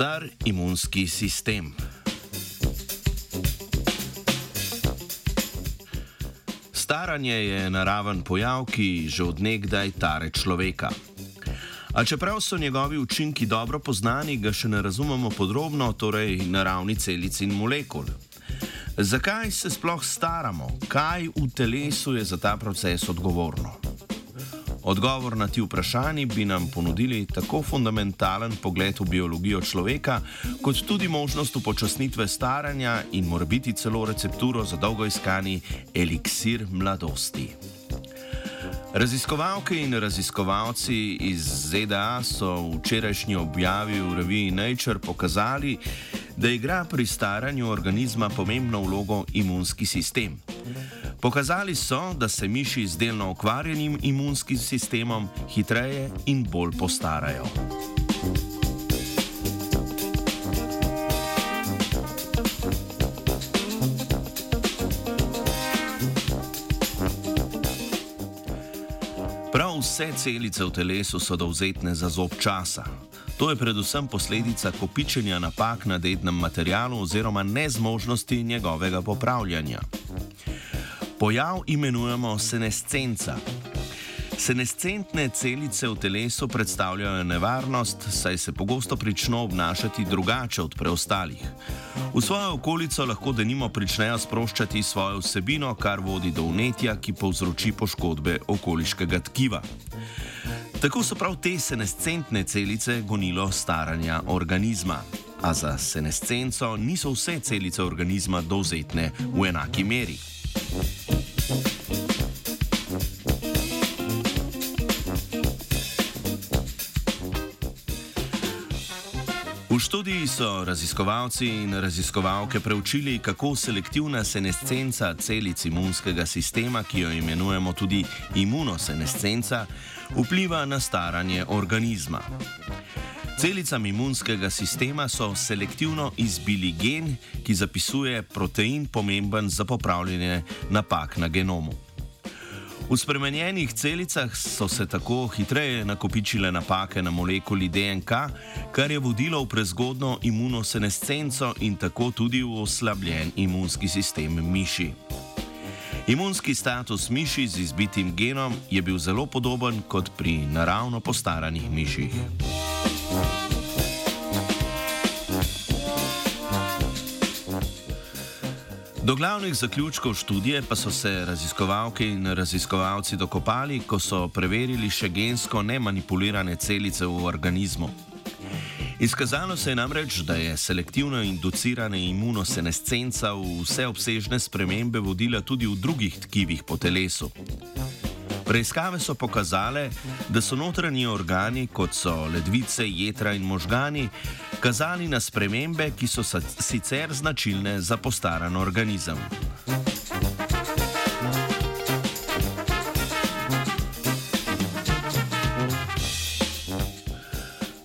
Star imunski sistem. Staranje je naraven pojav, ki že odnegdaj tare človeka. A čeprav so njegovi učinki dobro poznani, ga še ne razumemo podrobno, torej na ravni celic in molekul. Zakaj se sploh staramo? Kaj v telesu je za ta proces odgovorno? Odgovor na ti vprašanji bi nam ponudili tako fundamentalen pogled v biologijo človeka, kot tudi možnost upočasnitve staranja in morbiti celo recepturo za dolgo iskani eliksir mladosti. Raziskovalke in raziskovalci iz ZDA so v včerajšnji objavi v reviji Nature pokazali, da igra pri staranju organizma pomembno vlogo imunski sistem. Pokazali so, da se miši z delno okvarjenim imunskim sistemom hitreje in bolj postarajo. Prav vse celice v telesu so dovzetne za zob časa. To je predvsem posledica kopičenja napak na dednem materialu oziroma nezmožnosti njegovega popravljanja. Pojav imenujemo senescenca. Senescentne celice v telesu predstavljajo nevarnost, saj se pogosto pričnejo obnašati drugače od preostalih. V svojo okolico lahko denimo pričnejo sproščati svojo vsebino, kar vodi do unetja, ki povzroči poškodbe okoliškega tkiva. Tako so prav te senescentne celice gonilo staranja organizma. A za senescenco niso vse celice organizma dovzetne v enaki meri. V študiji so raziskovalci in raziskovalke preučili, kako selektivna senescenca celic imunskega sistema, ki jo imenujemo tudi imunosenescenca, vpliva na staranje organizma. Celicam imunskega sistema so selektivno izbili gen, ki zapisuje protein pomemben za popravljanje napak na genomu. V spremenjenih celicah so se tako hitreje nakopičile napake na molekuli DNK, kar je vodilo v prezgodno imunosenescenco in tako tudi v oslabljen imunski sistem miši. Imunski status miši z izbitim genom je bil zelo podoben kot pri naravno postaranih miših. Do glavnih zaključkov študije pa so se raziskovalke in raziskovalci dokopali, ko so preverili še gensko nemanipulirane celice v organizmu. Izkazalo se je namreč, da je selektivno inducirana imunosenescenca v vseobsežne spremembe vodila tudi v drugih tkivih po telesu. Preiskave so pokazale, da so notranji organi, kot so ledvice, jedra in možgani, kazali na spremembe, ki so sicer značilne za postaran organizem.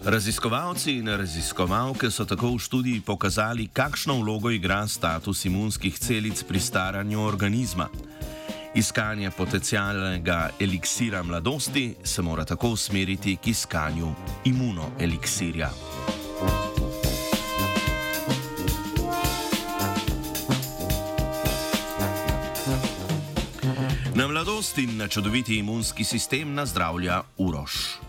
Raziskovalci in raziskovalke so tako v študiji pokazali, kakšno vlogo igra status imunskih celic pri staranju organizma. Iskanje potencijalnega eliksira mladosti se mora tako usmeriti k iskanju imunoeliksirja. Na mladosti in na čudoviti imunski sistem nazdravlja Uroš.